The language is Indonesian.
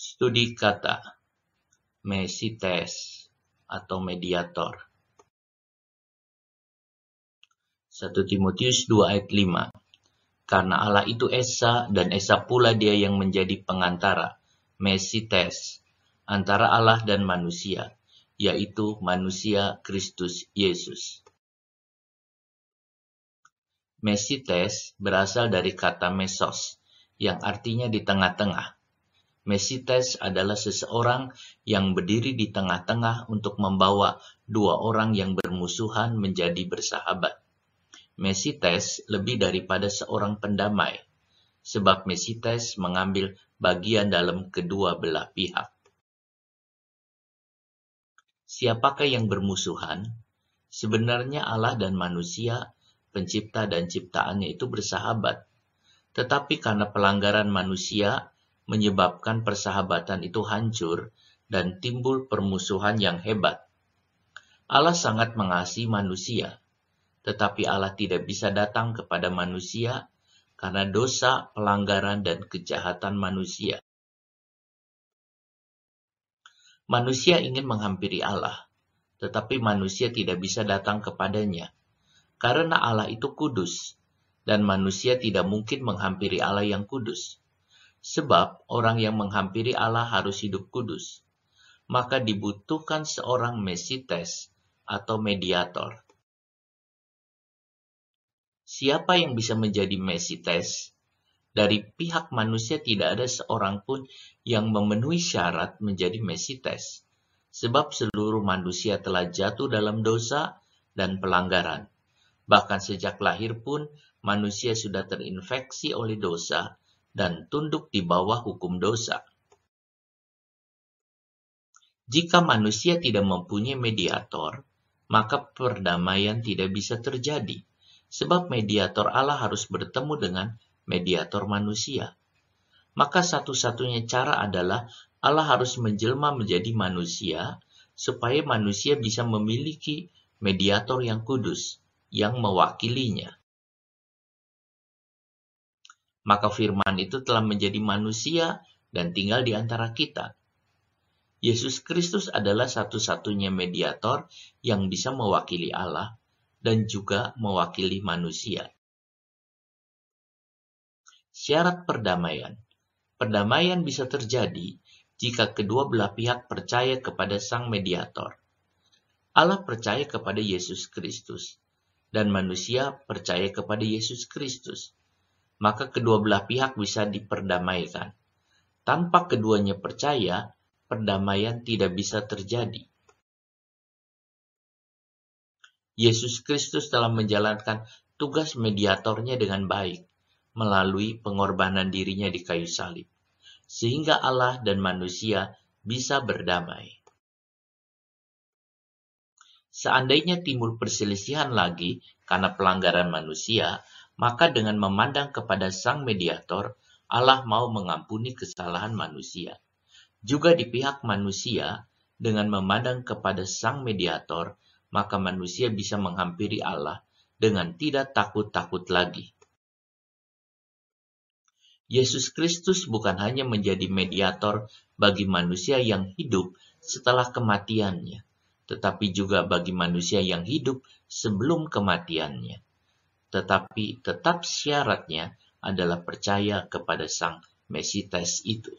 Studi kata Mesites atau mediator. 1 Timotius 2 ayat 5 Karena Allah itu Esa dan Esa pula dia yang menjadi pengantara, Mesites, antara Allah dan manusia, yaitu manusia Kristus Yesus. Mesites berasal dari kata mesos, yang artinya di tengah-tengah. Mesites adalah seseorang yang berdiri di tengah-tengah untuk membawa dua orang yang bermusuhan menjadi bersahabat. Mesites lebih daripada seorang pendamai, sebab Mesites mengambil bagian dalam kedua belah pihak. Siapakah yang bermusuhan? Sebenarnya Allah dan manusia pencipta dan ciptaannya itu bersahabat. Tetapi karena pelanggaran manusia menyebabkan persahabatan itu hancur dan timbul permusuhan yang hebat. Allah sangat mengasihi manusia, tetapi Allah tidak bisa datang kepada manusia karena dosa, pelanggaran, dan kejahatan manusia. Manusia ingin menghampiri Allah, tetapi manusia tidak bisa datang kepadanya karena Allah itu kudus, dan manusia tidak mungkin menghampiri Allah yang kudus. Sebab orang yang menghampiri Allah harus hidup kudus. Maka dibutuhkan seorang mesites atau mediator. Siapa yang bisa menjadi mesites? Dari pihak manusia tidak ada seorang pun yang memenuhi syarat menjadi mesites. Sebab seluruh manusia telah jatuh dalam dosa dan pelanggaran Bahkan sejak lahir pun manusia sudah terinfeksi oleh dosa dan tunduk di bawah hukum dosa. Jika manusia tidak mempunyai mediator, maka perdamaian tidak bisa terjadi, sebab mediator Allah harus bertemu dengan mediator manusia. Maka satu-satunya cara adalah Allah harus menjelma menjadi manusia, supaya manusia bisa memiliki mediator yang kudus, yang mewakilinya. Maka firman itu telah menjadi manusia dan tinggal di antara kita. Yesus Kristus adalah satu-satunya mediator yang bisa mewakili Allah dan juga mewakili manusia. Syarat perdamaian. Perdamaian bisa terjadi jika kedua belah pihak percaya kepada sang mediator. Allah percaya kepada Yesus Kristus dan manusia percaya kepada Yesus Kristus, maka kedua belah pihak bisa diperdamaikan. Tanpa keduanya percaya, perdamaian tidak bisa terjadi. Yesus Kristus telah menjalankan tugas mediatornya dengan baik melalui pengorbanan dirinya di kayu salib, sehingga Allah dan manusia bisa berdamai. Seandainya timbul perselisihan lagi karena pelanggaran manusia, maka dengan memandang kepada sang mediator, Allah mau mengampuni kesalahan manusia. Juga di pihak manusia, dengan memandang kepada sang mediator, maka manusia bisa menghampiri Allah dengan tidak takut-takut lagi. Yesus Kristus bukan hanya menjadi mediator bagi manusia yang hidup setelah kematiannya, tetapi juga bagi manusia yang hidup sebelum kematiannya. Tetapi tetap syaratnya adalah percaya kepada Sang Mesites itu.